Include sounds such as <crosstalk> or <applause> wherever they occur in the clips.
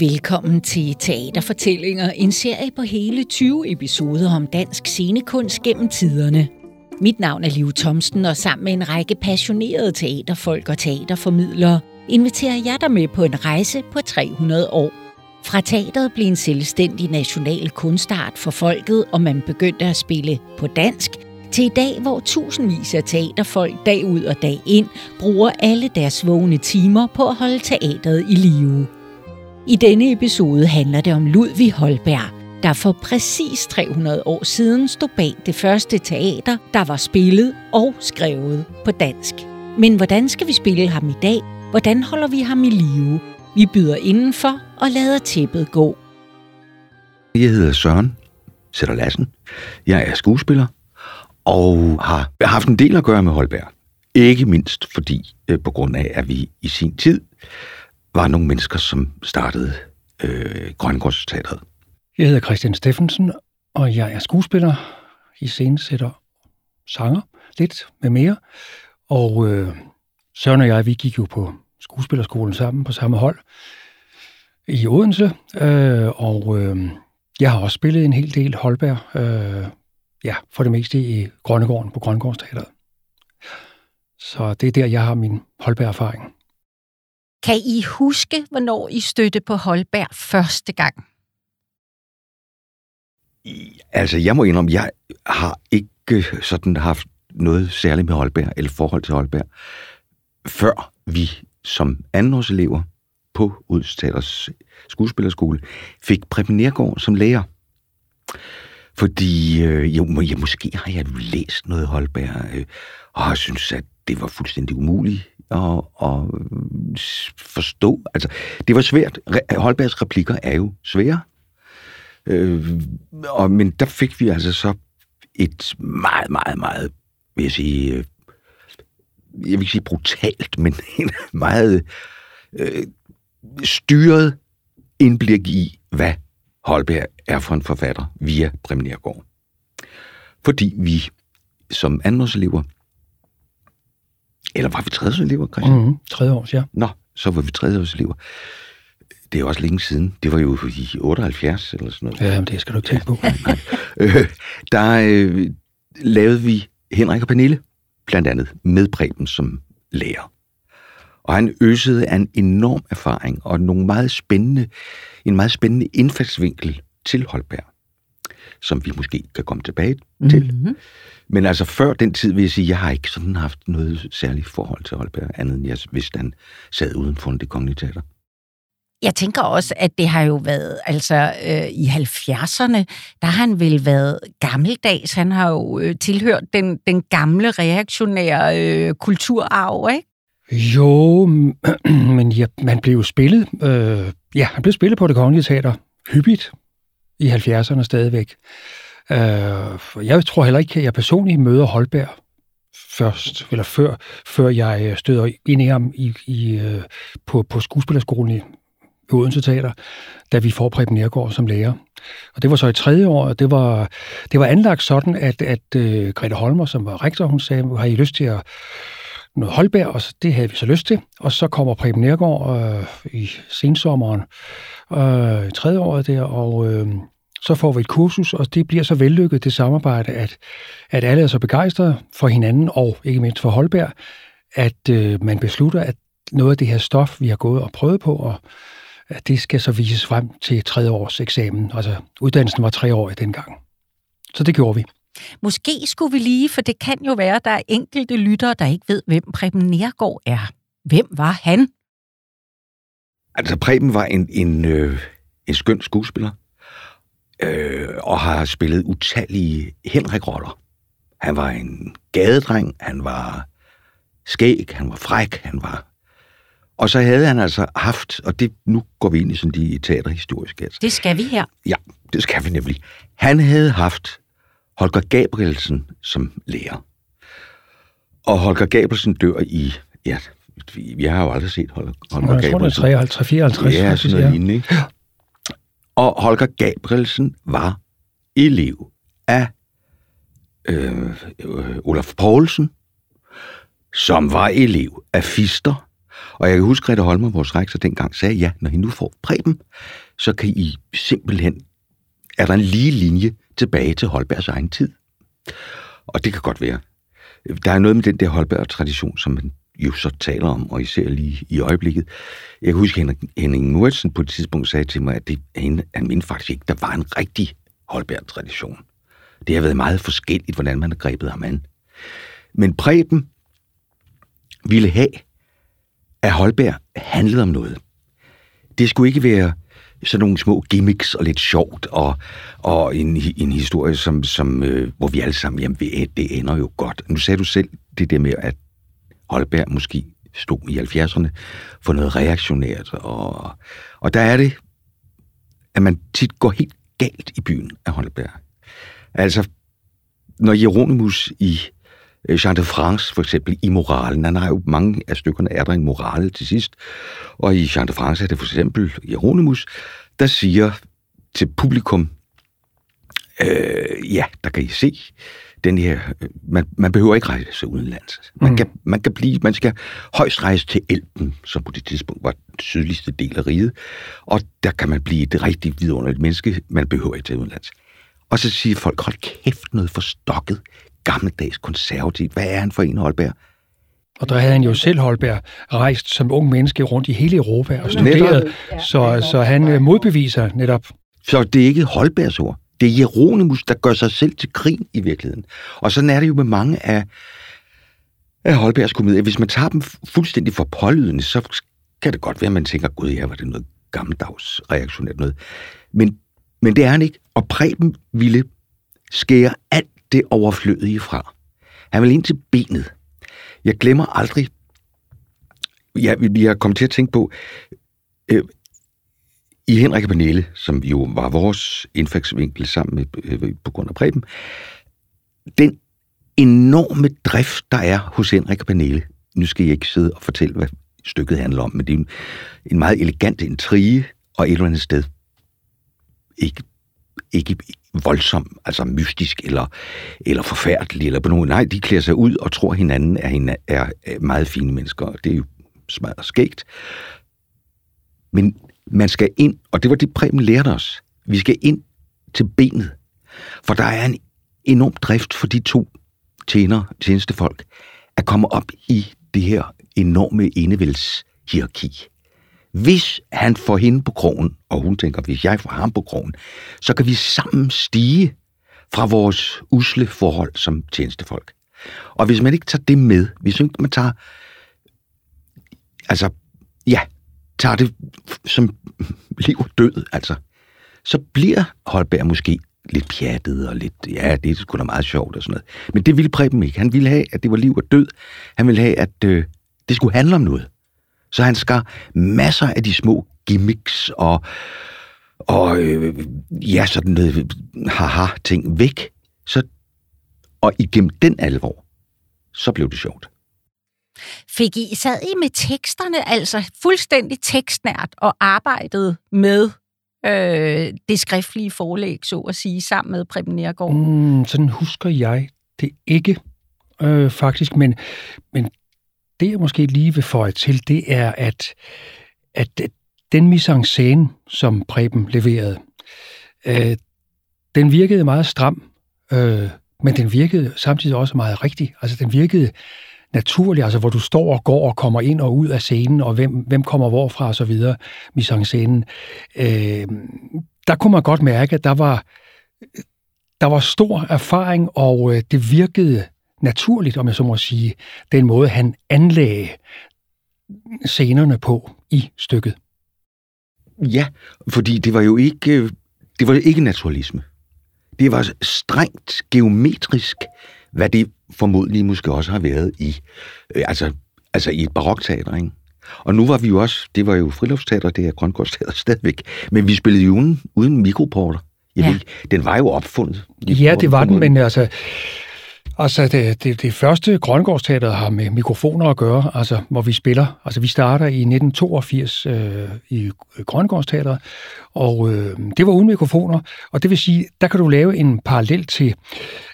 Velkommen til Teaterfortællinger, en serie på hele 20 episoder om dansk scenekunst gennem tiderne. Mit navn er Liv Thomsen, og sammen med en række passionerede teaterfolk og teaterformidlere inviterer jeg dig med på en rejse på 300 år. Fra teateret blev en selvstændig national kunstart for folket, og man begyndte at spille på dansk, til i dag, hvor tusindvis af teaterfolk dag ud og dag ind bruger alle deres vågne timer på at holde teateret i live. I denne episode handler det om Ludvig Holberg, der for præcis 300 år siden stod bag det første teater, der var spillet og skrevet på dansk. Men hvordan skal vi spille ham i dag? Hvordan holder vi ham i live? Vi byder indenfor og lader tæppet gå. Jeg hedder Søren Sætter Lassen. Jeg er skuespiller og har haft en del at gøre med Holberg. Ikke mindst fordi, øh, på grund af, at vi i sin tid var nogle mennesker, som startede øh, Grøngårdsteateret. Jeg hedder Christian Steffensen, og jeg er skuespiller, i scenesætter, sanger, lidt med mere. Og øh, Søren og jeg, vi gik jo på skuespillerskolen sammen på samme hold i Odense, øh, og øh, jeg har også spillet en hel del Holberg, øh, ja, for det meste i Grønnegården på Grønnegårdsteateret. Så det er der, jeg har min Holberg-erfaring. Kan I huske, hvornår I støtte på Holberg første gang? I, Altså, jeg må indrømme, jeg har ikke sådan haft noget særligt med Holberg, eller forhold til Holberg, før vi som andenårselever på Udstaters skuespillerskole fik Preben Nergård som lærer. Fordi, øh, jo, ja, måske har jeg læst noget Holberg, øh, og har synes, at det var fuldstændig umuligt at, at forstå. Altså, det var svært. Holbergs replikker er jo svære. Øh, og, men der fik vi altså så et meget, meget, meget, vil jeg sige, øh, jeg vil ikke sige brutalt, men en meget øh, styret indblik i, hvad Holberg er for en forfatter via Premiergård. Fordi vi som andenårselever, eller var vi tredjeårselever, Christian? Mm-hmm. Tredje års, ja. Nå, så var vi tredjeårselever. Det er også længe siden. Det var jo i 78 eller sådan noget. Ja, men det skal du ikke tænke på. øh, der øh, lavede vi Henrik og Pernille, blandt andet med Preben som lærer. Og han øsede af en enorm erfaring og nogle meget spændende, en meget spændende indfaldsvinkel til Holberg, som vi måske kan komme tilbage mm-hmm. til. Men altså før den tid vil jeg sige, jeg har ikke sådan haft noget særligt forhold til Holberg, andet end jeg vidste, han sad uden for det kongelige teater. Jeg tænker også, at det har jo været, altså øh, i 70'erne, der har han vel været gammeldags. Han har jo øh, tilhørt den, den gamle reaktionære øh, kulturarv, ikke? Jo, <clears throat> men ja, man blev jo spillet, øh, ja, han blev spillet på det kongelige teater hyppigt i 70'erne stadigvæk. Øh, jeg tror heller ikke, at jeg personligt møder Holberg først, eller før, før jeg øh, støder ind i ham i, i, øh, på, på skuespillerskolen i Odense Teater, da vi får Preben Nergård som lærer. Og det var så i tredje år, og det var, det var anlagt sådan, at, at uh, Grete Holmer, som var rektor, hun sagde, har I lyst til at noget Holberg, og det havde vi så lyst til. Og så kommer Preben Nergård øh, i sensommeren øh, i tredje året der, og øh, så får vi et kursus, og det bliver så vellykket, det samarbejde, at, at alle er så begejstrede for hinanden, og ikke mindst for Holberg, at øh, man beslutter, at noget af det her stof, vi har gået og prøvet på, og at det skal så vises frem til tredje års eksamen. Altså, uddannelsen var tre år i dengang. Så det gjorde vi. Måske skulle vi lige, for det kan jo være, at der er enkelte lyttere, der ikke ved, hvem Preben Nergård er. Hvem var han? Altså, Preben var en, en, øh, en skøn skuespiller, øh, og har spillet utallige Henrik-roller. Han var en gadedreng, han var skæg, han var fræk, han var... Og så havde han altså haft, og det nu går vi ind i sådan de teaterhistoriske. Altså. Det skal vi her. Ja, det skal vi nemlig. Han havde haft Holger Gabrielsen som lærer. Og Holger Gabrielsen dør i, ja, vi har jo aldrig set Holger, Holger jeg Gabrielsen. Jeg tror, det er 54. Ja, sådan noget ja. lignende, ikke? Og Holger Gabrielsen var elev af øh, Olaf Poulsen, som var elev af Fister, Og jeg kan huske, Grete Holmer, vores rektor dengang, sagde, ja, når I nu får Preben, så kan I simpelthen, er der en lige linje tilbage til Holbergs egen tid. Og det kan godt være. Der er noget med den der Holberg-tradition, som man jo så taler om, og især lige i øjeblikket. Jeg kan huske, at Henning Nordsen på et tidspunkt sagde til mig, at det, han, en mente faktisk ikke, der var en rigtig Holberg-tradition. Det har været meget forskelligt, hvordan man har grebet ham an. Men Preben ville have, at Holberg handlede om noget. Det skulle ikke være sådan nogle små gimmicks og lidt sjovt, og, og en, en historie, som, som, øh, hvor vi alle sammen, jamen det ender jo godt. Nu sagde du selv det der med, at Holberg måske stod i 70'erne for noget reaktionært, og, og der er det, at man tit går helt galt i byen af Holberg. Altså, når Jeronimus i Jean de France, for eksempel, i moralen, han har jo mange af stykkerne, er der en moral til sidst, og i Jean de France er det for eksempel Jeronimus, der siger til publikum, øh, ja, der kan I se, den her, øh, man, man behøver ikke rejse udenlands. Man, mm. kan, man kan blive, man skal højst rejse til Elben, som på det tidspunkt var den sydligste del af riget, og der kan man blive et rigtig vidunderligt menneske, man behøver ikke til udenlands. Og så siger folk, hold kæft, noget forstokket, gammeldags konservativt. Hvad er han for en, Holberg? Og der havde han jo selv, Holberg, rejst som ung menneske rundt i hele Europa og studeret, så, så han øh, modbeviser netop. Så det er ikke Holbergs ord. Det er Jeronimus, der gør sig selv til grin i virkeligheden. Og sådan er det jo med mange af, af Holbergs komedier. Hvis man tager dem fuldstændig for pålydende, så kan det godt være, at man tænker, gud, ja, var det noget gammeldags reaktionært noget. Men, men det er han ikke. Og Preben ville skære alt det overflødige fra. Han vil ind til benet. Jeg glemmer aldrig, jeg, jeg kom til at tænke på, øh, i Henrik og Pernille, som jo var vores indfaldsvinkel sammen med, øh, på grund af Preben, den enorme drift, der er hos Henrik og Pernille, nu skal jeg ikke sidde og fortælle, hvad stykket handler om, men det er en, en meget elegant intrige, og et eller andet sted ikke, ikke voldsom, altså mystisk eller, eller forfærdelig, eller på nogen. Nej, de klæder sig ud og tror hinanden er, er, er meget fine mennesker, og det er jo smadret skægt. Men man skal ind, og det var det Preben lærte os. Vi skal ind til benet. For der er en enorm drift for de to tjener, tjenestefolk, at komme op i det her enorme enevældshierarki. Hvis han får hende på krogen, og hun tænker, hvis jeg får ham på krogen, så kan vi sammen stige fra vores usle forhold som tjenestefolk. Og hvis man ikke tager det med, hvis ikke man tager, altså, ja, tager det som liv og død, altså, så bliver Holberg måske lidt pjattet og lidt, ja, det er sgu da meget sjovt og sådan noget. Men det ville Preben ikke. Han ville have, at det var liv og død. Han ville have, at øh, det skulle handle om noget. Så han skar masser af de små gimmicks og, og øh, ja, sådan noget haha-ting væk. Så, og igennem den alvor, så blev det sjovt. Fik I, sad I med teksterne, altså fuldstændig tekstnært, og arbejdede med øh, det skriftlige forlæg, så at sige, sammen med Preben Nergård? Mm, sådan husker jeg det ikke, øh, faktisk, men, men det jeg måske lige vil føje til, det er, at, at den mise en scène, som Preben leverede, øh, den virkede meget stram, øh, men den virkede samtidig også meget rigtig. Altså den virkede naturlig, altså hvor du står og går og kommer ind og ud af scenen, og hvem, hvem kommer hvorfra og så videre, mise en scène. Øh, der kunne man godt mærke, at der var, der var stor erfaring, og øh, det virkede naturligt, om jeg så må sige, den måde, han anlagde scenerne på i stykket. Ja, fordi det var jo ikke, det var ikke naturalisme. Det var strengt geometrisk, hvad det formodentlig måske også har været i, øh, altså, altså i et barokteater, ikke? Og nu var vi jo også, det var jo friluftsteater, det er Grønkårdsteater <laughs> stadigvæk, men vi spillede jo uden, uden mikroporter. Jeg ja. ved, den var jo opfundet. Ja, det var den, men altså, Altså, det, det, det første Grøngårdsteater har med mikrofoner at gøre, altså, hvor vi spiller. Altså, vi starter i 1982 øh, i Grøngårdsteateret, og øh, det var uden mikrofoner, og det vil sige, der kan du lave en parallel til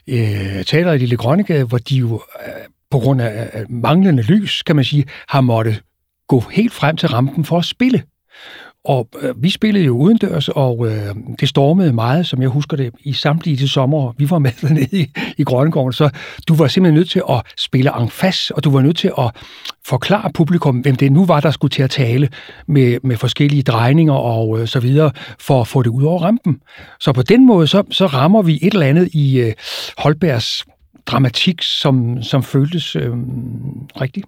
øh, teateret i Lille Grønnegade, hvor de jo øh, på grund af manglende lys, kan man sige, har måttet gå helt frem til rampen for at spille. Og øh, vi spillede jo udendørs, og øh, det stormede meget, som jeg husker det, i samtlige de sommer, vi var med <laughs> dernede i, i Grønnegården. Så du var simpelthen nødt til at spille en og du var nødt til at forklare publikum, hvem det nu var, der skulle til at tale med, med forskellige drejninger og øh, så videre, for at få det ud over rampen. Så på den måde, så, så rammer vi et eller andet i øh, Holbergs dramatik, som, som føltes øh, rigtigt.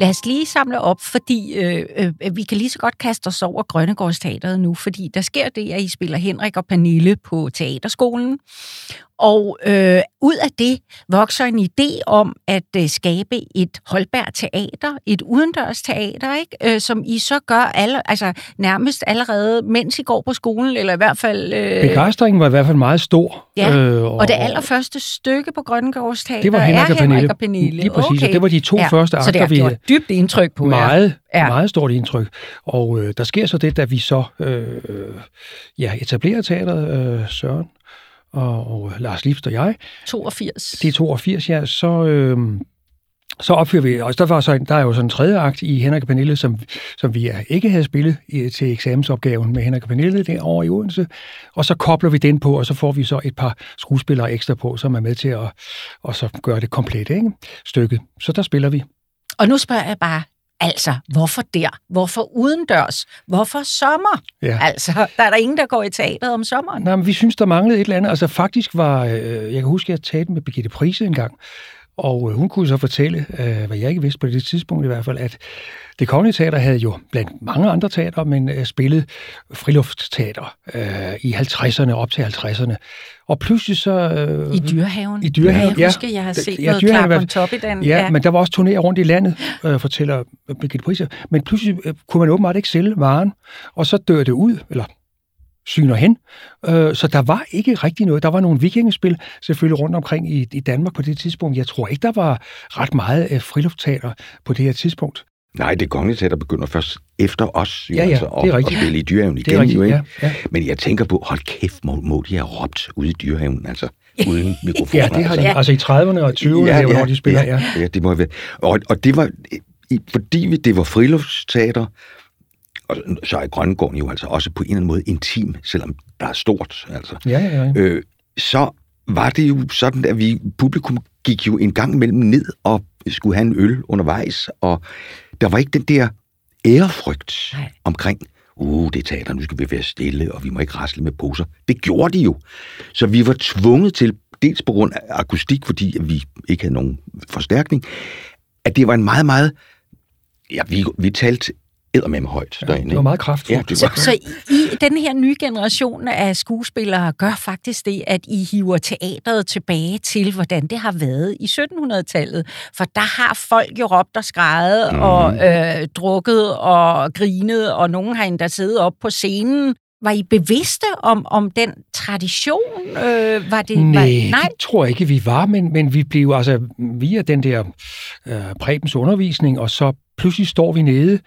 Lad os lige samle op, fordi øh, øh, vi kan lige så godt kaste os over Grønnegårdsteateret nu, fordi der sker det, at I spiller Henrik og Pernille på teaterskolen, og øh, ud af det vokser en idé om at øh, skabe et Holberg Teater, et udendørs teater, ikke? Øh, som I så gør alle, altså, nærmest allerede, mens I går på skolen, eller i hvert fald... Øh... Begejstringen var i hvert fald meget stor. Ja, øh, og, og det allerførste stykke på Grønnegårds Teater det var Henrik er og Pernille. Henrik og Pernille. Lige præcis, okay. og det var de to ja. første akter, Så det har gjort dybt indtryk på meget. Ja. Meget stort indtryk. Og øh, der sker så det, da vi så øh, ja, etablerer teateret, øh, Søren, og, og Lars Lift og jeg. 82. Det er 82, ja. Så, øh, så opfører vi, og der, var så, der er jo sådan en tredje akt i Henrik og Pernille, som, som vi ikke havde spillet i, til eksamensopgaven med Henrik og Pernille derovre i Odense. Og så kobler vi den på, og så får vi så et par skuespillere ekstra på, som er med til at og så gøre det komplet, ikke? stykket. Så der spiller vi. Og nu spørger jeg bare, Altså, hvorfor der? Hvorfor udendørs? Hvorfor sommer? Ja. Altså, der er der ingen, der går i teateret om sommeren. Nej, men vi synes, der manglede et eller andet. Altså, faktisk var, øh, jeg kan huske, at jeg talte med Birgitte Prise en gang, og øh, hun kunne så fortælle, øh, hvad jeg ikke vidste på det tidspunkt i hvert fald, at det Kongelige Teater havde jo blandt mange andre teater, men øh, spillet friluftsteater øh, i 50'erne op til 50'erne. Og pludselig så... Øh, I Dyrehaven. I Dyrehaven, ja. Jeg husker, jeg har set ja, noget klart på top i den. Ja, ja, men der var også turnéer rundt i landet, øh, fortæller Birgitte Priser. Men pludselig øh, kunne man åbenbart ikke sælge varen, og så dør det ud, eller syner hen. Øh, så der var ikke rigtig noget. Der var nogle vikingespil selvfølgelig rundt omkring i, i Danmark på det tidspunkt. Jeg tror ikke, der var ret meget øh, friluftsteater på det her tidspunkt. Nej, det kongelige teater begynder først efter os, jo, ja, ja, altså, det er rigtigt. at spille i dyrehaven igen, det er rigtigt, jo, ikke? Ja, ja. Men jeg tænker på, hold kæft, må, må de have råbt ude i dyrehaven, altså uden <laughs> mikrofoner. ja, det har de, altså, altså i 30'erne og 20'erne, ja, ja, hvor de spiller, ja. Ja, ja det må have været. Og, og det var, fordi det var friluftsteater, og så er Grønnegården jo altså også på en eller anden måde intim, selvom der er stort, altså. Ja, ja, ja. Øh, så var det jo sådan, at vi, publikum gik jo en gang imellem ned og skulle have en øl undervejs, og der var ikke den der ærefrygt Nej. omkring, uh, det teater, nu skal vi være stille, og vi må ikke rasle med poser. Det gjorde de jo. Så vi var tvunget til, dels på grund af akustik, fordi vi ikke havde nogen forstærkning, at det var en meget, meget, ja, vi, vi talte med højt ja, derinde. Det var meget kraftfuldt. Ja, så, så i, i den her nye generation af skuespillere gør faktisk det, at I hiver teateret tilbage til, hvordan det har været i 1700-tallet. For der har folk jo råbt og skrejet mm. og øh, drukket og grinet, og nogen har endda siddet op på scenen var I bevidste om, om den tradition? Øh, var det, nej, var, nej, det tror jeg ikke, vi var, men, men vi blev altså via den der øh, Prebens undervisning, og så pludselig står vi nede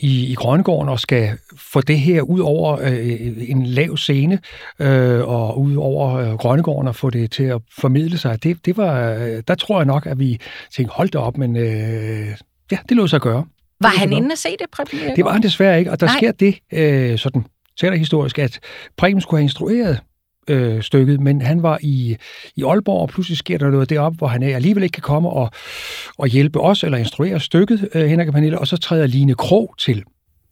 i, i Grønnegården og skal få det her ud over øh, en lav scene øh, og ud over øh, Grønnegården og få det til at formidle sig. Det, det var, øh, der tror jeg nok, at vi tænkte, hold da op, men øh, ja, det lå sig at gøre. Var han inde at se det, Preben? Det var han desværre ikke, og der Nej. sker det øh, sådan teaterhistorisk, at Preben skulle have instrueret øh, stykket, men han var i, i Aalborg, og pludselig sker der noget deroppe, hvor han er, alligevel ikke kan komme og, og hjælpe os, eller instruere stykket, øh, Henrik og Pernille, og så træder Line Krog til.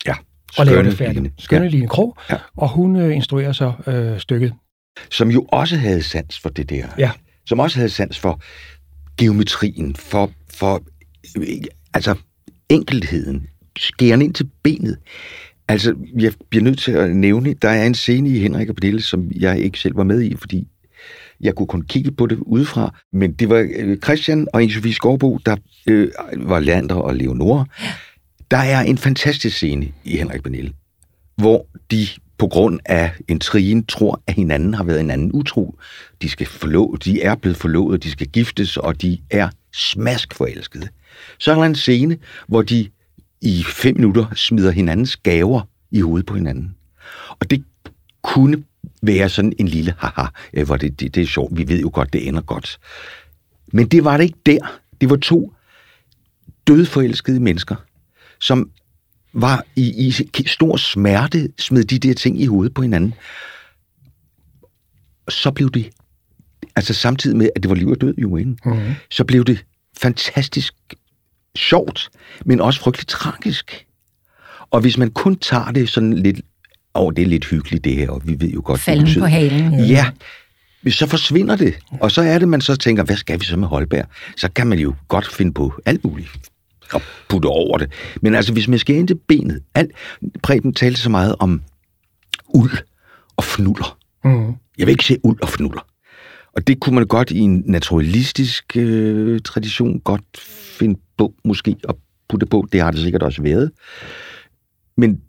Ja, og laver det færdigt. Skønne ja. Line Krog, ja. og hun øh, instruerer så øh, stykket. Som jo også havde sans for det der. Ja. Som også havde sans for geometrien, for, for altså enkelheden, skæren ind til benet. Altså, jeg bliver nødt til at nævne, der er en scene i Henrik og Pernille, som jeg ikke selv var med i, fordi jeg kunne kun kigge på det udefra. Men det var øh, Christian og Inge-Sophie Skovbo, der øh, var Lander og Leonora. Der er en fantastisk scene i Henrik og Pernille, hvor de på grund af en trien tror, at hinanden har været en anden utro. De, skal forlå, de er blevet forlovet, de skal giftes, og de er smask forelskede. Så er der en scene, hvor de i fem minutter smider hinandens gaver i hovedet på hinanden. Og det kunne være sådan en lille haha, øh, hvor det, det, det er sjovt. Vi ved jo godt, det ender godt. Men det var det ikke der. Det var to dødforelskede mennesker, som var i, i stor smerte, smed de der ting i hovedet på hinanden. Så blev det, altså samtidig med, at det var liv og død jo ikke? Mm-hmm. så blev det fantastisk sjovt, men også frygteligt tragisk. Og hvis man kun tager det sådan lidt, åh, oh, det er lidt hyggeligt det her, og vi ved jo godt, Falden det på halen. Ja, så forsvinder det. Og så er det, man så tænker, hvad skal vi så med Holberg? Så kan man jo godt finde på alt muligt og putte over det. Men altså, hvis man skal ind til benet, alt, Preben talte så meget om uld og fnuller. Mm. Jeg vil ikke se uld og fnuller. Og det kunne man godt i en naturalistisk øh, tradition godt finde på, måske, at putte på. Det har det sikkert også været. Men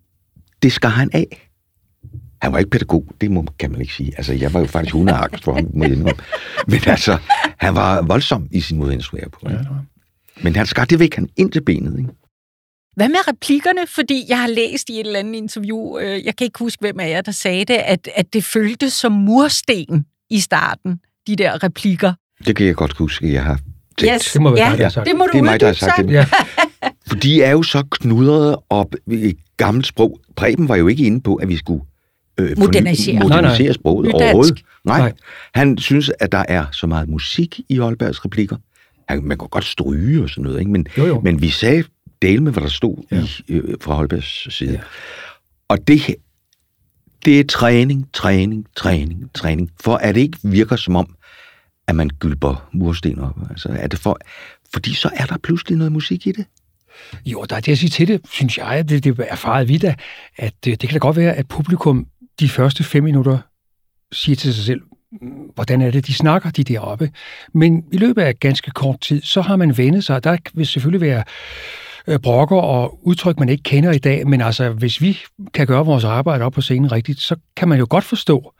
det skar han af. Han var ikke pædagog, det må, kan man ikke sige. Altså, jeg var jo faktisk hundeagt for ham, må jeg Men altså, han var voldsom i sin måde at instruere på. Ja, Men han skar det væk, han ind til benet, ikke? Hvad med replikkerne? Fordi jeg har læst i et eller andet interview, øh, jeg kan ikke huske, hvem af jer, der sagde det, at, at det føltes som mursten i starten, de der replikker. Det kan jeg godt huske, jeg har tænkt. Yes. Det må være ja, dig, sagt. Det må du det er mig, der har sagt det. Ja. <laughs> For de er jo så knudret op i gammelt sprog. Preben var jo ikke inde på, at vi skulle øh, modernisere, modernisere nej, sproget Nydansk. overhovedet. Nej. nej. Han synes, at der er så meget musik i Holbergs replikker. Han, man kan godt stryge og sådan noget, ikke? Men, jo, jo. men vi sagde del med, hvad der stod ja. i, øh, fra Holbergs side. Ja. Og det, det er træning, træning, træning, træning. For at det ikke virker som om, at man gylper mursten op. Altså, er det for, fordi så er der pludselig noget musik i det. Jo, der er det at sige til det, synes jeg, det, det er erfaret vidt, at det, øh, det kan da godt være, at publikum de første fem minutter siger til sig selv, mm, hvordan er det, de snakker, de deroppe. Men i løbet af ganske kort tid, så har man vendet sig. Der vil selvfølgelig være øh, brokker og udtryk, man ikke kender i dag, men altså, hvis vi kan gøre vores arbejde op på scenen rigtigt, så kan man jo godt forstå,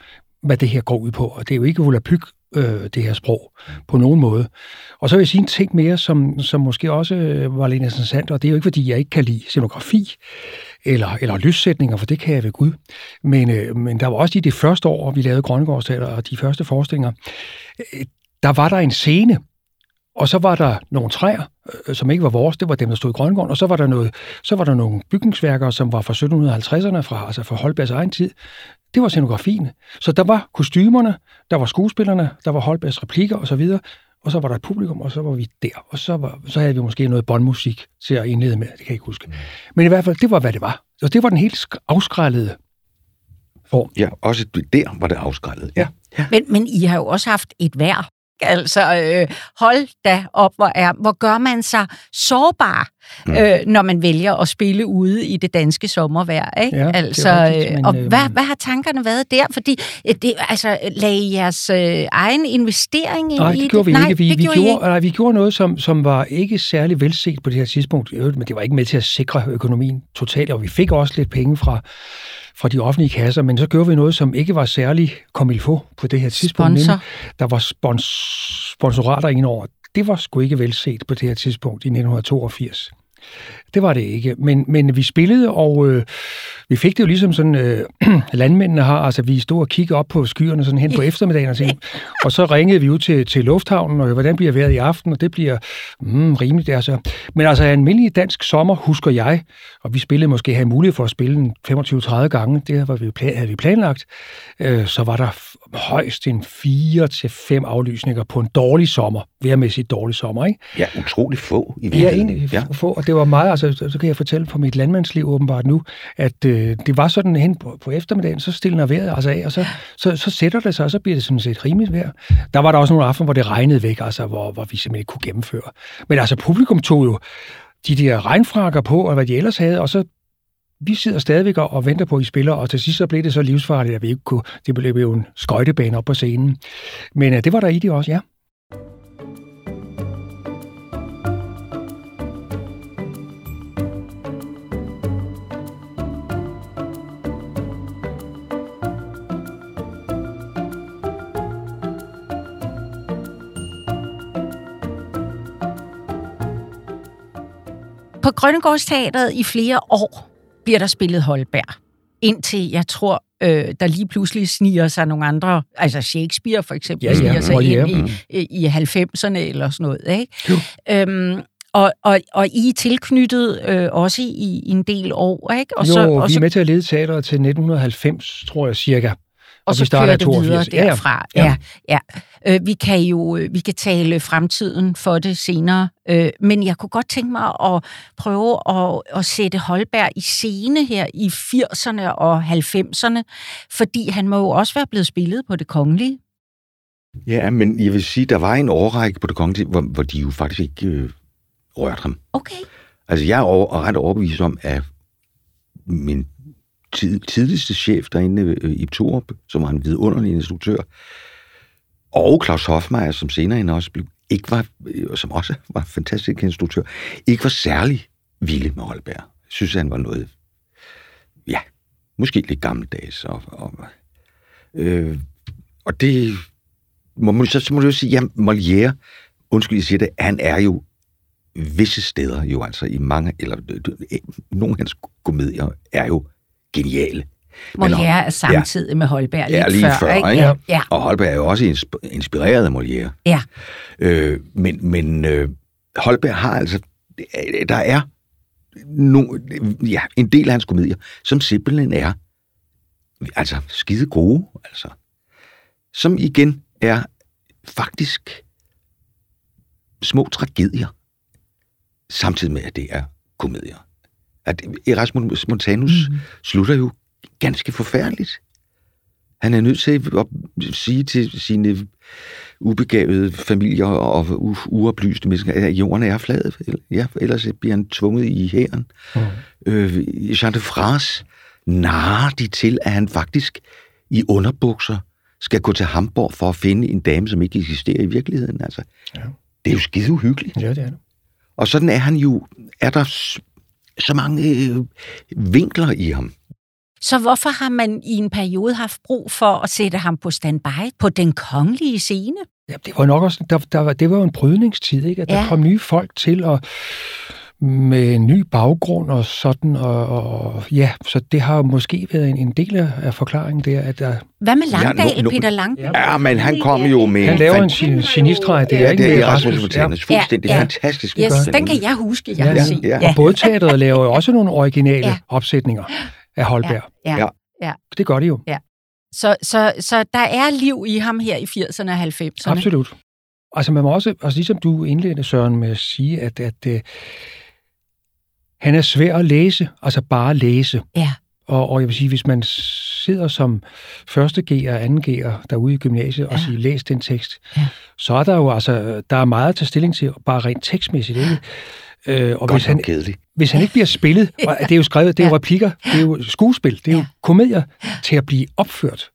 hvad det her går ud på. Og det er jo ikke volapyk, øh, det her sprog, på nogen måde. Og så vil jeg sige en ting mere, som, som måske også øh, var lidt interessant, og det er jo ikke, fordi jeg ikke kan lide scenografi eller, eller lyssætninger, for det kan jeg ved Gud. Men, øh, men der var også i det første år, vi lavede Grønnegårdsteater, og de første forestillinger, øh, der var der en scene, og så var der nogle træer, øh, som ikke var vores, det var dem, der stod i Grønnegården, og så var der, noget, så var der nogle bygningsværker, som var fra 1750'erne, fra, altså fra Holbergs egen tid, det var scenografien. Så der var kostymerne, der var skuespillerne, der var Holbergs replikker osv., og så var der et publikum, og så var vi der. Og så, var, så havde vi måske noget båndmusik til at indlede med, det kan jeg ikke huske. Mm. Men i hvert fald, det var, hvad det var. Og det var den helt afskrællede form. Ja, også der var det afskrællet. Ja. ja. Men, men I har jo også haft et vejr Altså, øh, hold da op, hvor, er, hvor gør man sig sårbar, mm. øh, når man vælger at spille ude i det danske sommervejr. Ikke? Ja, altså, rigtigt, øh, men, og øh, hvad, hvad har tankerne været der? Fordi øh, det, altså, lagde I jeres øh, egen investering nej, i det? Gjorde vi nej, ikke. Vi, det vi, gjorde, gjorde, nej, vi gjorde noget, som, som var ikke særlig velset på det her tidspunkt, men det var ikke med til at sikre økonomien totalt, og vi fik også lidt penge fra fra de offentlige kasser, men så gjorde vi noget, som ikke var særlig få på det her tidspunkt. Sponsor. Der var spons- sponsorater indover. Det var sgu ikke velset på det her tidspunkt i 1982. Det var det ikke. Men, men vi spillede, og øh, vi fik det jo ligesom sådan, øh, <clears throat> landmændene har, altså vi stod og kiggede op på skyerne sådan hen på eftermiddagen, og, tænkte, <laughs> og så ringede vi ud til, til lufthavnen, og hvordan bliver vejret i aften, og det bliver mm, rimeligt der så. Men altså en almindelig dansk sommer, husker jeg, og vi spillede måske have mulighed for at spille den 25-30 gange, det havde vi, plan, havde vi planlagt, øh, så var der højst en 4 til fem aflysninger på en dårlig sommer, værmæssigt dårlig sommer, ikke? Ja, utrolig få i virkeligheden. Ja, egentlig ja. få, og det var meget, altså, så, så kan jeg fortælle på mit landmandsliv åbenbart nu, at øh, det var sådan hen på, på eftermiddagen, så stiller vejret altså af, og så, så, så sætter det sig, og så bliver det sådan set rimeligt vejr. Der var der også nogle aftener, hvor det regnede væk, altså, hvor, hvor vi simpelthen ikke kunne gennemføre. Men altså, publikum tog jo de der regnfrakker på, og hvad de ellers havde, og så vi sidder stadigvæk og venter på, at I spiller, og til sidst så blev det så livsfarligt, at vi ikke kunne, det blev jo en skøjtebane op på scenen. Men uh, det var der i det også, ja. På Grønnegårdsteateret i flere år bliver der spillet Holberg. Indtil, jeg tror, øh, der lige pludselig sniger sig nogle andre, altså Shakespeare for eksempel, Ja, ja, sniger sig Molière, ind i, i 90'erne eller sådan noget. Ikke? Øhm, og, og, og I er tilknyttet øh, også i, i en del år, ikke? Og jo, så, og vi så, er med til at lede teateret til 1990, tror jeg cirka. Og så vi starter kører i det videre 82. Ja, ja. derfra. Ja, ja. Øh, vi kan jo øh, vi kan tale fremtiden for det senere, øh, men jeg kunne godt tænke mig at prøve at, at sætte Holberg i scene her i 80'erne og 90'erne, fordi han må jo også være blevet spillet på det kongelige. Ja, men jeg vil sige, der var en årrække på det kongelige, hvor, hvor de jo faktisk ikke øh, rørte ham. Okay. Altså, jeg er over, ret overbevist om, at min tid, tidligste chef derinde øh, i Torup, som var en vidunderlig instruktør, og Claus Hofmeier, som senere end også blev, ikke var, øh, som også var en fantastisk instruktør, ikke var særlig vilde med Holberg. Jeg synes, han var noget, ja, måske lidt gammeldags. Og, og, øh, og det, må man, så, så må du jo sige, ja, Molière, undskyld, jeg siger det, han er jo visse steder jo altså i mange, eller øh, nogle af hans komedier er jo geniale. Molière er samtidig med Holberg lidt Ja, lige før, før, ikke? ikke? Ja, ja, Og Holberg er jo også insp- inspireret af Molière. ja. Øh, men men øh, Holberg har altså, øh, der er no, ja, en del af hans komedier, som simpelthen er altså skide gode, altså. Som igen er faktisk små tragedier, samtidig med, at det er komedier. At Erasmus Montanus mm. slutter jo ganske forfærdeligt. Han er nødt til at sige til sine ubegavede familier og u- uoplyste mennesker, at jorden er flad. Ja, ellers bliver han tvunget i hæren. Mm. Øh, Jean de France narrer de til, at han faktisk i underbukser skal gå til Hamburg for at finde en dame, som ikke eksisterer i virkeligheden. Altså, Ja. Det er jo skide uhyggeligt. Ja, det er det. Og sådan er han jo, er der så mange øh, vinkler i ham. Så hvorfor har man i en periode haft brug for at sætte ham på standby på den kongelige scene? Ja, det var nok også, der, der var, det var jo en brydningstid, ikke? At der Ja. kom nye folk til, og med en ny baggrund og sådan, og, og ja, så det har måske været en, en del af, forklaringen der, at der, Hvad med Ja, Langdal, nu- nu- Peter Langdal? Ja, men han kom jo med... han laver en gen- genistreg, det er Ja, ikke det er Erasmus Ja. Montanus. Fuldstændig Ja, ja. fantastisk. Yes, den kan jeg huske, jeg Ja, har ja, set. ja. Og både teateret laver jo også nogle originale Ja. ja. opsætninger af Holberg. Ja. Ja. Det gør de jo, Så, så, så der er liv i ham her i 80'erne og 90'erne. absolut. Altså man må også, altså ligesom du indledte, Søren, med at sige, at, at uh, han er svær at læse, altså bare læse. Ja. Og, og jeg vil sige, hvis man sidder som første G'er og anden G'er derude i gymnasiet og Ja. siger, læs den tekst, Ja. så er der jo altså, der er meget at tage stilling til, bare rent tekstmæssigt, ikke? Øh, og Godt hvis han, nok kedeligt. hvis han ikke bliver spillet, <laughs> og det er jo skrevet, det er jo replikker, det er jo skuespil, det er jo komedier til at blive opført.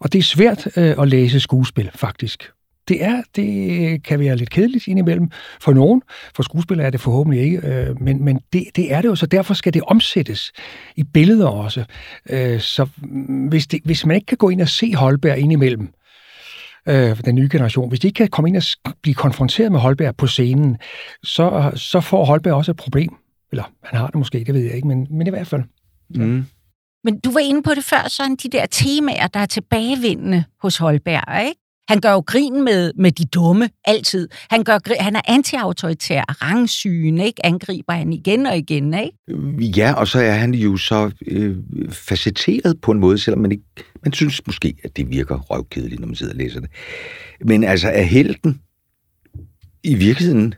Og det er svært øh, at læse skuespil, faktisk. Det er, det kan være lidt kedeligt indimellem for nogen. For skuespillere er det forhåbentlig ikke, øh, men, men det, det er det jo, så derfor skal det omsættes i billeder også. Øh, så hvis, det, hvis man ikke kan gå ind og se Holberg indimellem, øh, den nye generation, hvis de ikke kan komme ind og blive konfronteret med Holberg på scenen, så, så får Holberg også et problem. Eller han har det måske, det ved jeg ikke, men, men i hvert fald. Mm. Men du var inde på det før, sådan de der temaer, der er tilbagevendende hos Holberg, ikke? Han gør jo grin med, med de dumme, altid. Han, gør, grin- han er antiautoritær, rangsygen, ikke? Angriber han igen og igen, ikke? Ja, og så er han jo så øh, facetteret på en måde, selvom man ikke... Man synes måske, at det virker røvkedeligt, når man sidder og læser det. Men altså, er helten i virkeligheden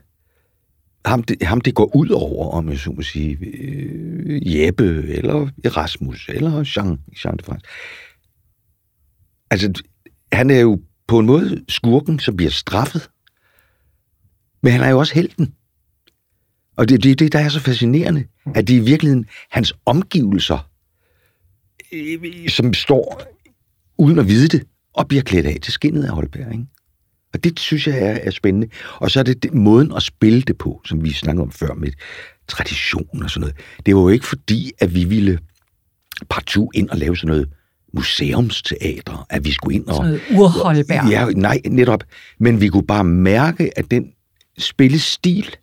ham det, ham det går ud over, om jeg så må sige, øh, Jeppe, eller Erasmus, eller Jean, Jean de France. Altså, han er jo på en måde skurken, som bliver straffet. Men han er jo også helten. Og det er det, det, der er så fascinerende, at det er i virkeligheden hans omgivelser, øh, som står uden at vide det, og bliver klædt af til skinnet af Holberg. Ikke? Og det synes jeg er, er spændende. Og så er det, det måden at spille det på, som vi snakkede om før med tradition og sådan noget. Det var jo ikke fordi, at vi ville partout ind og lave sådan noget museumsteater, at vi skulle ind og... Sådan urholberg. Ja, nej, netop. Men vi kunne bare mærke, at den spillestil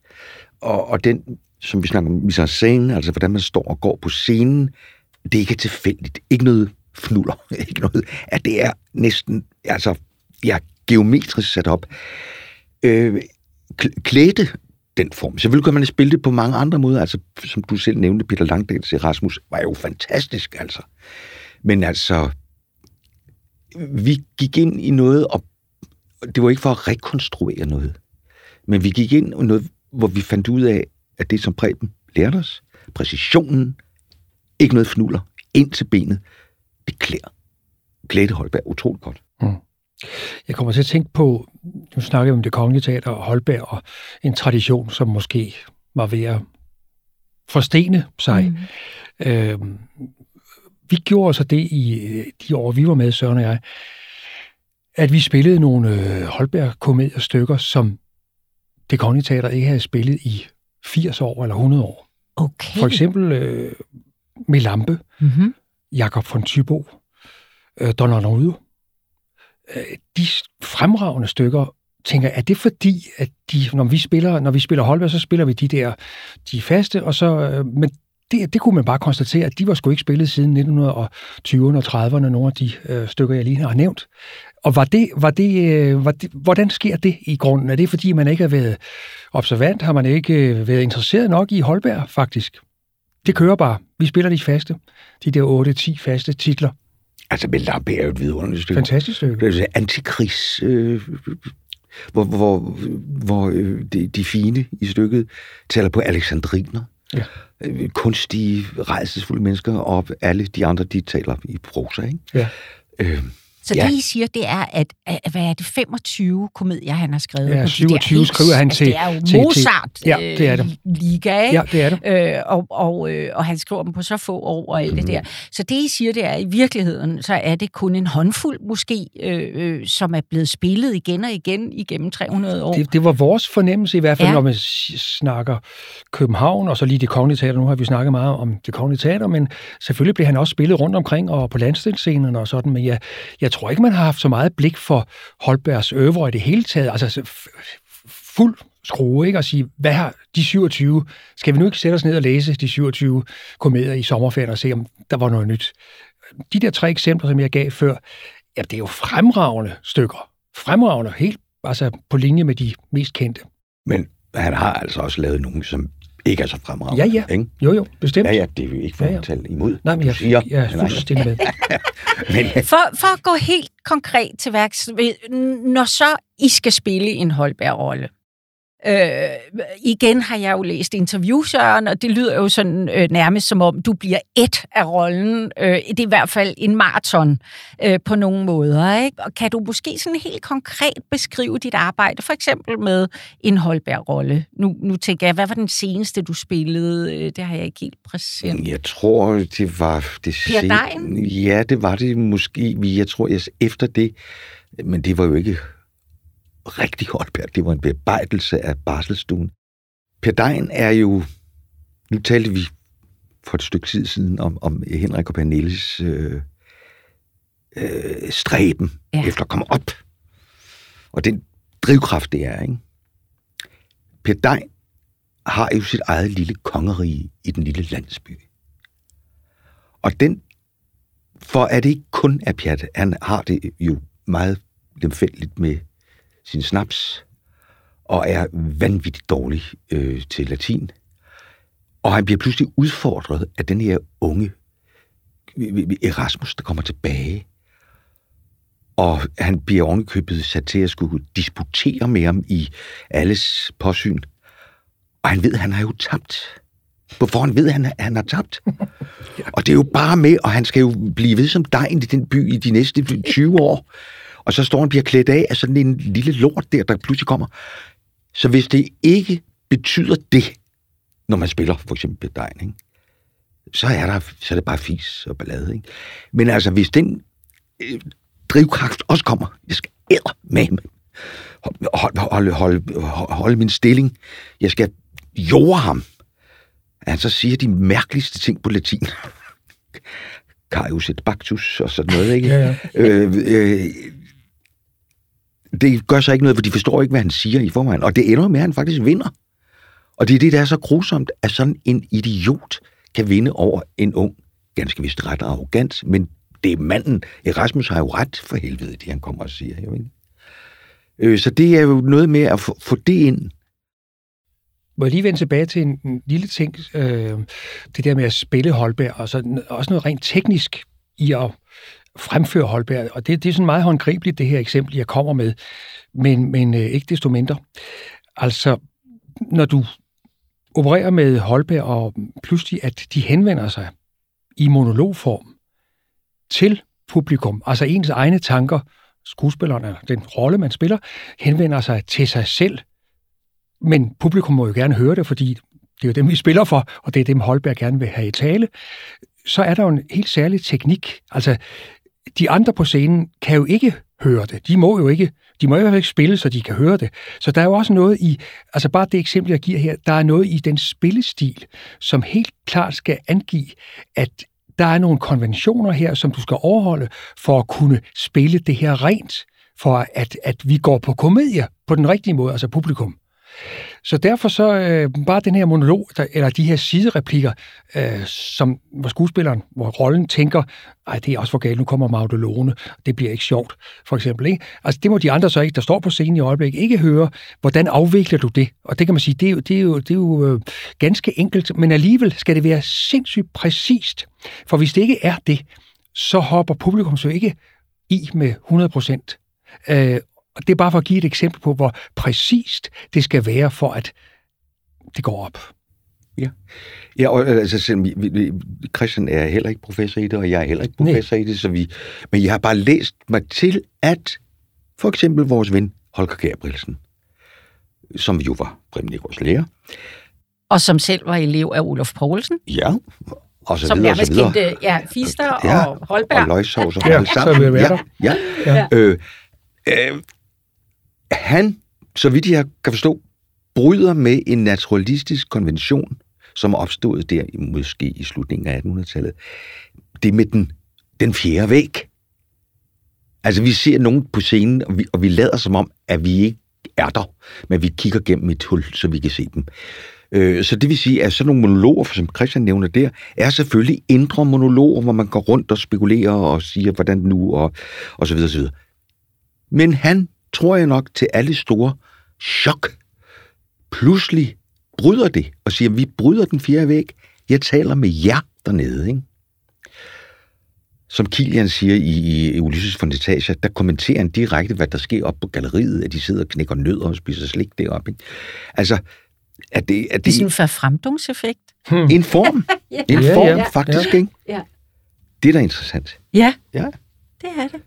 og, og den som vi snakker om mise en scène, altså hvordan man står og går på scenen, det er ikke tilfældigt. Ikke noget fnuller. <laughs> Ikke noget. At det er næsten, altså, ja, geometrisk sat op. Øh, klæde den form. Selvfølgelig kan man spille det på mange andre måder. Altså, som du selv nævnte, Peter Langdals Erasmus var jo fantastisk, altså. Men altså, vi gik ind i noget, og det var ikke for at rekonstruere noget, men vi gik ind i noget, hvor vi fandt ud af, at det, som Preben lærte os, præcisionen, ikke noget fnuller, ind til benet, det klæder Glæde Holberg utroligt godt. Mm. Jeg kommer til at tænke på, nu snakker vi om det kongelige teater og Holberg, og en tradition, som måske var ved at forstene sig. Mm. Øhm, vi gjorde så det i de år, vi var med, Søren og jeg, at vi spillede nogle øh, Holberg-komediestykker, som det kongelige teater ikke havde spillet i 80 år eller 100 år. Okay. For eksempel øh, med Lampe, mm-hmm. Jakob von Tybo, øh, Donald Rude. Øh, de fremragende stykker, tænker er det fordi, at de, når vi spiller, når vi spiller Holberg, så spiller vi de der, de faste, og så, øh, men det, det kunne man bare konstatere, at de var sgu ikke spillet siden 1920'erne og 30'erne, nogle af de øh, stykker, jeg lige har nævnt. Og var det, var det, øh, var det, hvordan sker det i grunden? Er det, fordi man ikke har været observant? Har man ikke øh, været interesseret nok i Holberg, faktisk? Det kører bare. Vi spiller de faste. De der 8-10 faste titler. Altså, men Lampe er jo et vidunderligt stykke. Fantastisk stykke. Det er antikrigs... Øh, hvor, hvor, hvor øh, de, de fine i stykket taler på alexandriner. Ja. Øh, kunstige, rejsesfulde mennesker, og alle de andre, de taler i prosa, ikke? Ja. Øh, så ja. det, I siger, det er, at, at, hvad er det, 25 komedier, han har skrevet? Ja, 27 de skriver han altså, til. Det er jo til, Mozart til, ja, det er det. Øh, liga, ikke? Ja, det er det. Øh, og, og, øh, og han skriver dem på så få år og alt mm. det der. Så det, I siger, det er, at i virkeligheden, så er det kun en håndfuld måske, øh, øh, som er blevet spillet igen og igen igennem 300 år. Det, det var vores fornemmelse i hvert fald, ja. når man snakker København, og så lige det kongelige teater. Nu har vi snakket meget om det kongelige teater, men selvfølgelig blev han også spillet rundt omkring og på landsdelsscenerne og sådan, men jeg, jeg tror ikke, man har haft så meget blik for Holbergs øvre i det hele taget. Altså fuld skrue, ikke? Og sige, hvad har de 27, skal vi nu ikke sætte os ned og læse de 27 komedier i sommerferien og se, om der var noget nyt? De der tre eksempler, som jeg gav før, ja, det er jo fremragende stykker. Fremragende, helt altså på linje med de mest kendte. Men han har altså også lavet nogle, som ikke er så fremragende. Ja, ja. Ikke? Jo, jo, bestemt. Ja, ja, det er jo ikke for ja, ja. at tale imod. Nej, men jeg, siger, jeg er fuldstændig med. <laughs> men, for, for at gå helt konkret til værks, når så I skal spille en Holberg-rolle, Øh, igen har jeg jo læst interviewsøren, og det lyder jo sådan øh, nærmest som om, du bliver et af rollen. Øh, det er i hvert fald en maraton øh, på nogle måder. Ikke? Og kan du måske sådan helt konkret beskrive dit arbejde, for eksempel med en Holberg-rolle? Nu, nu tænker jeg, hvad var den seneste, du spillede? Øh, det har jeg ikke helt præsent. Jeg tror, det var... Det per Dein? Ja, det var det måske. Jeg tror, jeg, efter det... Men det var jo ikke rigtig Holberg. Det var en bearbejdelse af barselsstuen. Per Dein er jo... Nu talte vi for et stykke tid siden om, om Henrik og Pernilles øh, øh, stræben ja. efter at komme op. Og den drivkraft, det er, ikke? Per Dein har jo sit eget lille kongerige i den lille landsby. Og den, for er det ikke kun af Pjat, han har det jo meget lemfældigt med sin snaps, og er vanvittigt dårlig øh, til latin. Og han bliver pludselig udfordret af den her unge Erasmus, der kommer tilbage. Og han bliver ovenikøbet sat til at skulle disputere med ham i alles påsyn. Og han ved, at han har jo tabt. På forhånd ved han, at han har tabt. <laughs> Og det er jo bare med, og han skal jo blive ved som dig i den by i de næste 20 år. Og så står han bliver klædt af af sådan en lille lort der, der pludselig kommer. Så hvis det ikke betyder det, når man spiller for eksempel Bedegn, ikke? så er, der, så er det bare fis og ballade. Ikke? Men altså, hvis den øh, drivkraft også kommer, jeg skal æder med holde, holde, holde, holde min stilling, jeg skal jorde ham, han så siger de mærkeligste ting på latin. <laughs> Carius et bactus og sådan noget, ikke? Ja, ja. Øh, øh, det gør så ikke noget, for de forstår ikke, hvad han siger i forvejen. Og det ender med, at han faktisk vinder. Og det er det, der er så grusomt, at sådan en idiot kan vinde over en ung, ganske vist ret arrogant, men det er manden. Erasmus har jo ret for helvede, det han kommer og siger. Jo, ikke? Øh, så det er jo noget med at få, få det ind. Må jeg lige vende tilbage til en, en lille ting, øh, det der med at spille Holberg, og så også noget rent teknisk i at fremføre Holberg, og det, det er sådan meget håndgribeligt, det her eksempel, jeg kommer med, men, men øh, ikke desto mindre. Altså, når du opererer med Holberg, og pludselig, at de henvender sig i monologform til publikum, altså ens egne tanker, skuespilleren, eller den rolle, man spiller, henvender sig til sig selv, men publikum må jo gerne høre det, fordi det er jo dem, vi spiller for, og det er dem, Holberg gerne vil have i tale, så er der jo en helt særlig teknik. Altså, de andre på scenen kan jo ikke høre det. De må jo ikke, de må i hvert fald ikke spille, så de kan høre det. Så der er jo også noget i, altså bare det eksempel, jeg giver her, der er noget i den spillestil, som helt klart skal angive, at der er nogle konventioner her, som du skal overholde for at kunne spille det her rent, for at, at vi går på komedie på den rigtige måde, altså publikum. Så derfor så øh, bare den her monolog, der, eller de her sidereplikker, øh, som, hvor skuespilleren, hvor rollen tænker, ej, det er også for galt, nu kommer Maudolone, det bliver ikke sjovt, for eksempel. Ikke? Altså det må de andre så ikke, der står på scenen i øjeblikket, ikke høre, hvordan afvikler du det? Og det kan man sige, det er jo, det er jo, det er jo øh, ganske enkelt, men alligevel skal det være sindssygt præcist. For hvis det ikke er det, så hopper publikum så ikke i med 100 procent. Øh, og det er bare for at give et eksempel på, hvor præcist det skal være, for at det går op. Ja, ja og altså, vi, vi, Christian er heller ikke professor i det, og jeg er heller ikke professor Nej. i det, så vi, men jeg har bare læst mig til, at for eksempel vores ven Holger Gabrielsen, som jo var Prem lærer. Og som selv var elev af Olof Poulsen. Ja, og så som videre, så videre. kendte ja, Fister ja, og Holberg. Og løgsovs og ja, sammen. Ja, ja, ja. Øh, øh, han, så vidt jeg kan forstå, bryder med en naturalistisk konvention, som opstod der måske i slutningen af 1800-tallet. Det med den, den fjerde væg. Altså, vi ser nogen på scenen, og vi, og vi lader som om, at vi ikke er der, men vi kigger gennem et hul, så vi kan se dem. Øh, så det vil sige, at sådan nogle monologer, som Christian nævner der, er selvfølgelig indre monologer, hvor man går rundt og spekulerer og siger, hvordan nu, og, og så videre, så videre. Men han tror jeg nok, til alle store chok, pludselig bryder det og siger, vi bryder den fjerde væg. Jeg taler med jer dernede, ikke? Som Kilian siger i, i Ulysses von Detasha, der kommenterer han direkte, hvad der sker op på galleriet, at de sidder og knækker nødder og spiser slik deroppe. Ikke? Altså, er det... Er det, det er sådan en forfremdungseffekt. Hmm. En form. <laughs> ja. En form, ja, ja. faktisk, ja. ikke? Ja. Det er da interessant. Ja, ja. det er det.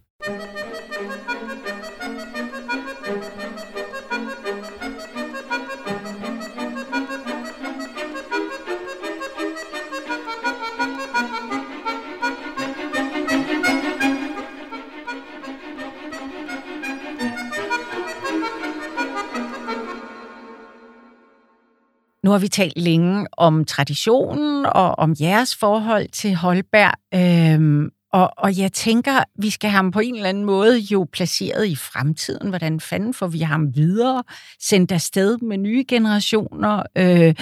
Nu har vi talt længe om traditionen og om jeres forhold til Holberg. Øhm, og, og jeg tænker, vi skal have ham på en eller anden måde jo placeret i fremtiden. Hvordan fanden får vi ham videre? Sendt afsted med nye generationer? Øh,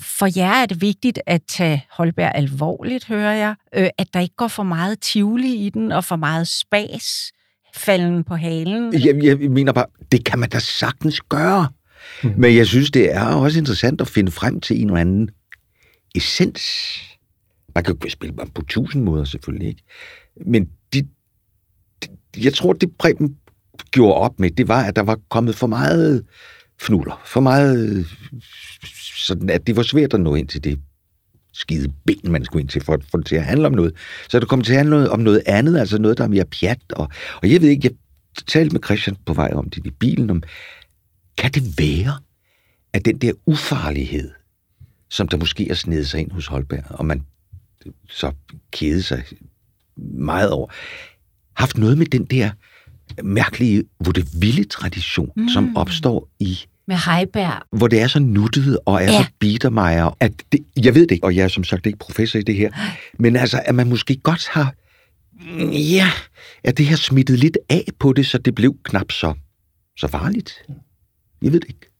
for jer er det vigtigt at tage Holberg alvorligt, hører jeg. Øh, at der ikke går for meget tivoli i den, og for meget spas falden på halen. Jeg, jeg mener bare, det kan man da sagtens gøre. Mm. Men jeg synes, det er også interessant at finde frem til en eller anden essens. Man kan jo spille på tusind måder selvfølgelig, ikke? Men de, de, jeg tror, det Preben gjorde op med, det var, at der var kommet for meget fnuller, for meget, sådan at det var svært at nå ind til det skide ben, man skulle ind til, for at få det til at handle om noget. Så det kom til at handle om noget andet, altså noget, der er mere pjat. Og, og jeg ved ikke, jeg talte med Christian på vej om det i bilen, om kan det være, at den der ufarlighed, som der måske er snedet sig ind hos Holberg, og man så kede sig meget over, haft noget med den der mærkelige, hvor det vilde tradition, mm. som opstår i med Heiberg. Hvor det er så nuttet og er ja. så biedermejer, at det, jeg ved det ikke, og jeg er som sagt ikke professor i det her, men altså, at man måske godt har, ja, at det har smittet lidt af på det, så det blev knap så, så farligt. Jeg ved det ikke.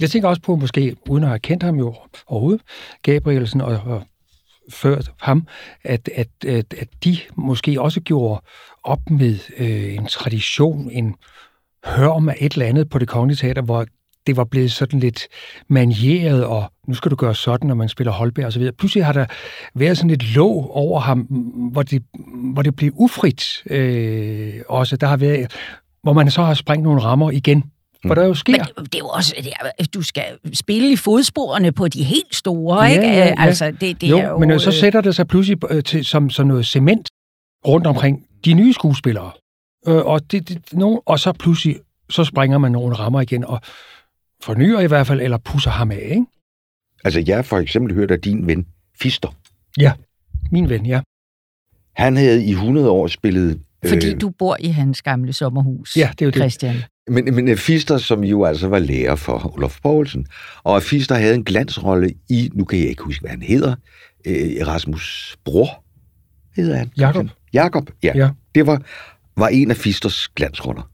Jeg tænker også på, måske, uden at have kendt ham jo overhovedet, Gabrielsen og, og før ham, at, at, at, at de måske også gjorde op med øh, en tradition, en hørm af et eller andet på det kongelige teater, hvor det var blevet sådan lidt manieret, og nu skal du gøre sådan, når man spiller Holberg osv. Pludselig har der været sådan et låg over ham, hvor det, hvor det blev ufrit øh, også. Der har været, hvor man så har sprængt nogle rammer igen. For der jo sker. Men det er jo også, det er, du skal spille i fodsporene på de helt store, ja, ikke? Ja, ja. Altså, det, det jo, er jo, men så sætter det sig pludselig øh, til, som, som noget cement rundt omkring de nye skuespillere. Øh, og, det, det, nogen, og så pludselig, så springer man nogle rammer igen, og fornyer i hvert fald, eller pusser ham af, ikke? Altså, jeg for eksempel hørt af din ven, Fister. Ja, min ven, ja. Han havde i 100 år spillet... Fordi øh, du bor i hans gamle sommerhus, ja, det er jo Christian. Det. Men, men Fister, som jo altså var lærer for Olof Poulsen, og Fister havde en glansrolle i, nu kan jeg ikke huske, hvad han hedder, øh, Erasmus bror, hedder han. Jakob. Jakob, ja. ja. Det var, var en af Fisters glansroller.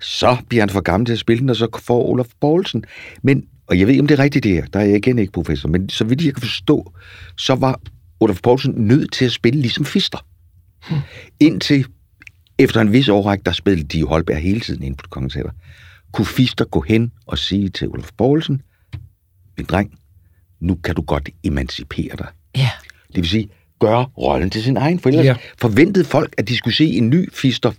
Så bliver han for gammel til at spille den, og så får Olof Poulsen. Men, og jeg ved ikke, om det er rigtigt det her, der er jeg igen ikke professor, men så vidt jeg kan forstå, så var Olof Poulsen nødt til at spille ligesom Fister. Hmm. Indtil efter en vis årrække, der spillede de Holberg hele tiden ind på det kongeteater, kunne Fister gå hen og sige til Olof Poulsen, min dreng, nu kan du godt emancipere dig. Ja. Det vil sige, gøre rollen til sin egen, for ellers ja. forventede folk, at de skulle se en ny Fister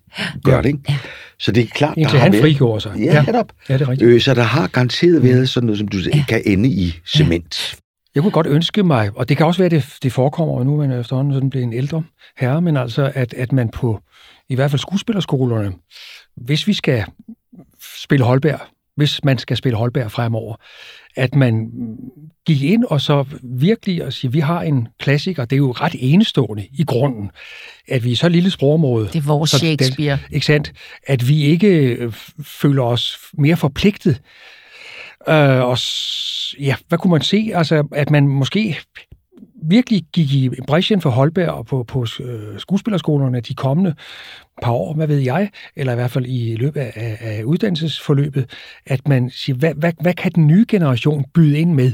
gøre ja. det, ikke? Ja. Så det er klart, Indtil der han har frigjorde sig. Ja, ja. netop. Ja, det er rigtigt. Øh, så der har garanteret været sådan noget, som du ja. kan ende i cement. Jeg kunne godt ønske mig, og det kan også være, at det, det forekommer nu, men efterhånden sådan bliver en ældre herre, men altså, at, at man på i hvert fald skuespillerskolerne, hvis vi skal spille Holberg, hvis man skal spille Holberg fremover, at man gik ind og så virkelig og sige, vi har en klassiker, det er jo ret enestående i grunden, at vi er så lille sprogområde. Det er vores Shakespeare. Det, ikke sandt? At vi ikke øh, føler os mere forpligtet. Øh, og ja, hvad kunne man se? Altså, at man måske virkelig gik i bræschen for Holberg og på, på øh, skuespillerskolerne de kommende par år, hvad ved jeg, eller i hvert fald i løbet af, af uddannelsesforløbet, at man siger, hvad, hvad, hvad kan den nye generation byde ind med?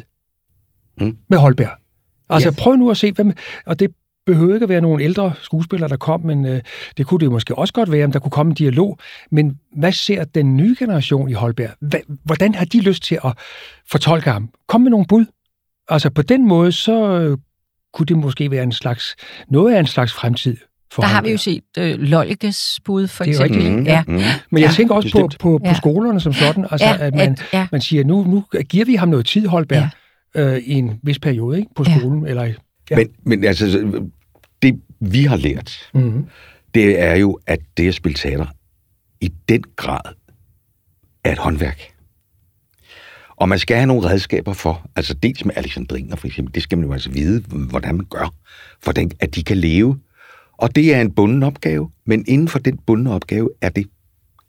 Mm. Med Holberg. Altså yes. prøv nu at se, med, og det behøver ikke at være nogle ældre skuespillere, der kom, men øh, det kunne det måske også godt være, om der kunne komme en dialog. Men hvad ser den nye generation i Holberg? Hva, hvordan har de lyst til at fortolke ham? Kom med nogle bud. Altså på den måde, så øh, kunne det måske være en slags, noget af en slags fremtid for Der har vi jo set øh, Lolkes bud, for det er eksempel. Rigtigt. Ja. Mm. Men jeg ja. tænker også på, på, på skolerne som sådan, altså, ja, at, man, at, ja. man siger, nu, nu giver vi ham noget tid, Holberg, ja. øh, i en vis periode ikke, på skolen. Ja. Eller, ja. men, men altså, det vi har lært, mm. det er jo, at det at spille teater i den grad er et håndværk. Og man skal have nogle redskaber for, altså dels med Alexandriner for eksempel, det skal man jo altså vide, hvordan man gør, for den, at de kan leve. Og det er en bunden opgave, men inden for den bundne opgave er det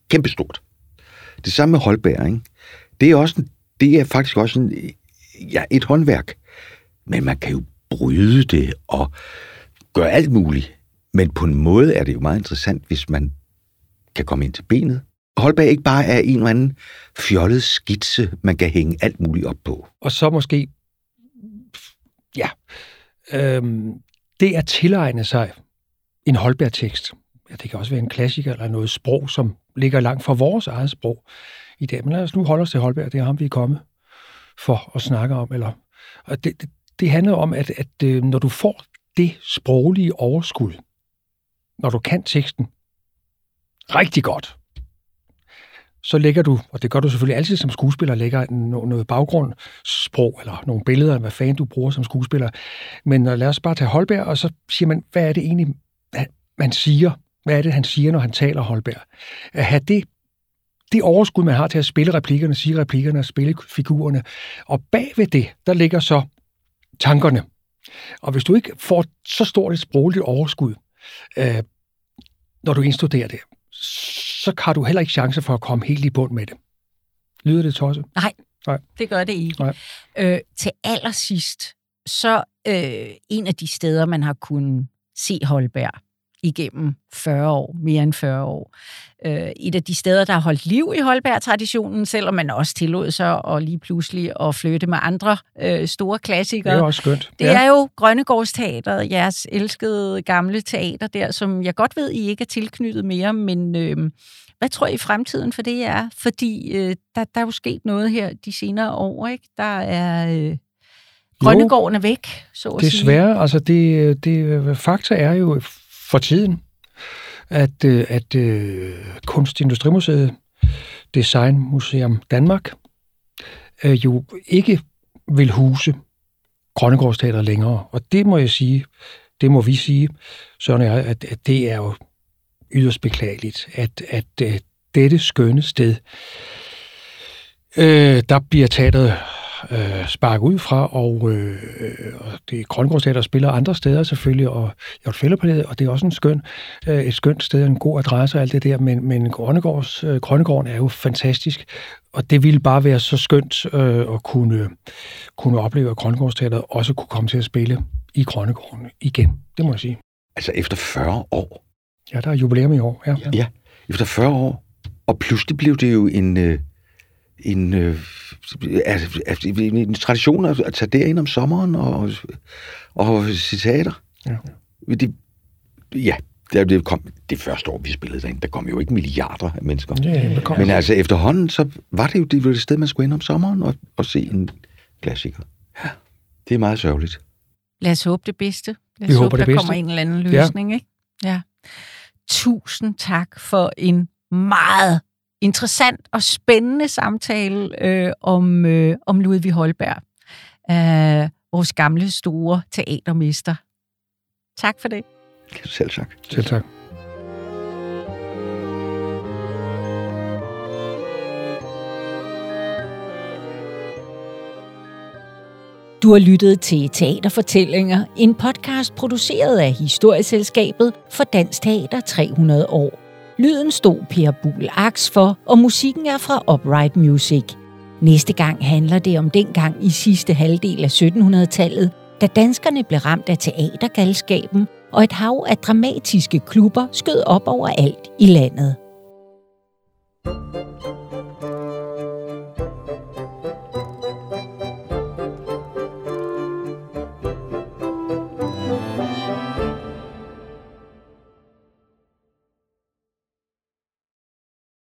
kæmpestort. Det samme med ikke? Det er, også, det er faktisk også en, ja, et håndværk, men man kan jo bryde det og gøre alt muligt. Men på en måde er det jo meget interessant, hvis man kan komme ind til benet, Holberg ikke bare er en eller anden fjollet skitse, man kan hænge alt muligt op på. Og så måske, ja, øhm, det at tilegne sig en Holberg-tekst. Ja, det kan også være en klassiker eller noget sprog, som ligger langt fra vores eget sprog i dag. Men lad os nu holde os til Holberg, det er ham, vi er kommet for at snakke om. Eller, og det, det, det handler om, at, at øh, når du får det sproglige overskud, når du kan teksten rigtig godt, så lægger du, og det gør du selvfølgelig altid som skuespiller, lægger noget baggrundssprog, eller nogle billeder, hvad fanden du bruger som skuespiller. Men øh, lad os bare tage Holberg, og så siger man, hvad er det egentlig, man siger? Hvad er det, han siger, når han taler Holberg? At have det, det overskud, man har til at spille replikkerne, sige replikkerne og spille figurerne. Og bagved det, der ligger så tankerne. Og hvis du ikke får så stort et sprogligt overskud, øh, når du indstuderer det, så har du heller ikke chance for at komme helt i bund med det. Lyder det tosset? Nej, Nej. det gør det ikke. Nej. Øh, til allersidst, så øh, en af de steder, man har kunnet se Holberg igennem 40 år, mere end 40 år. Øh, et af de steder, der har holdt liv i Holberg-traditionen, selvom man også tillod sig at lige pludselig at flytte med andre øh, store klassikere. Det er også skønt. Det ja. er jo Grønnegårdsteateret, jeres elskede gamle teater der, som jeg godt ved, I ikke er tilknyttet mere, men øh, hvad tror I fremtiden for det er? Fordi øh, der, der er jo sket noget her de senere år, ikke? Der er... Øh, Grønnegården er væk, så at Desværre, sige. altså det, det, fakta er jo for tiden, at, øh, at øh, uh, Kunstindustrimuseet, Designmuseum Danmark, uh, jo ikke vil huse Grønnegårdsteater længere. Og det må jeg sige, det må vi sige, Søren og jeg, at, at det er jo yderst beklageligt, at, at at dette skønne sted, øh, der bliver teateret øh, sparke ud fra, og, øh, og det er Grøngårdsteater, der spiller andre steder selvfølgelig, og Hjort Fælderpalæet, og det er også en skøn, øh, et skønt sted, en god adresse og alt det der, men, men Grønnegårds, øh, Grønnegården er jo fantastisk, og det ville bare være så skønt øh, at kunne, kunne opleve, at Grønnegårdsteateret også kunne komme til at spille i Grønnegården igen, det må jeg sige. Altså efter 40 år? Ja, der er jubilæum i år, ja. Ja, efter 40 år, og pludselig blev det jo en... Øh en, øh, altså, en tradition at, at tage derind om sommeren og, og citater. Ja. Det, ja, det, det kom det første år, vi spillede derinde, der kom jo ikke milliarder af mennesker. Ja, kom Men altså efterhånden, så var det jo det, det sted, man skulle ind om sommeren og, og se en klassiker. Ja, det er meget sørgeligt. Lad os håbe det bedste. Lad os vi håbe, håber, der bedste. kommer en eller anden løsning. Ja. Ikke? Ja. Tusind tak for en meget interessant og spændende samtale øh, om, øh, om Ludvig Holberg, øh, vores gamle store teatermester. Tak for det. Selv tak. Selv tak. Du har lyttet til Teaterfortællinger, en podcast produceret af Historieselskabet for Dansk Teater 300 år. Lyden stod Per Bull Aks for, og musikken er fra Upright Music. Næste gang handler det om dengang i sidste halvdel af 1700-tallet, da danskerne blev ramt af teatergalskaben, og et hav af dramatiske klubber skød op over alt i landet. thank you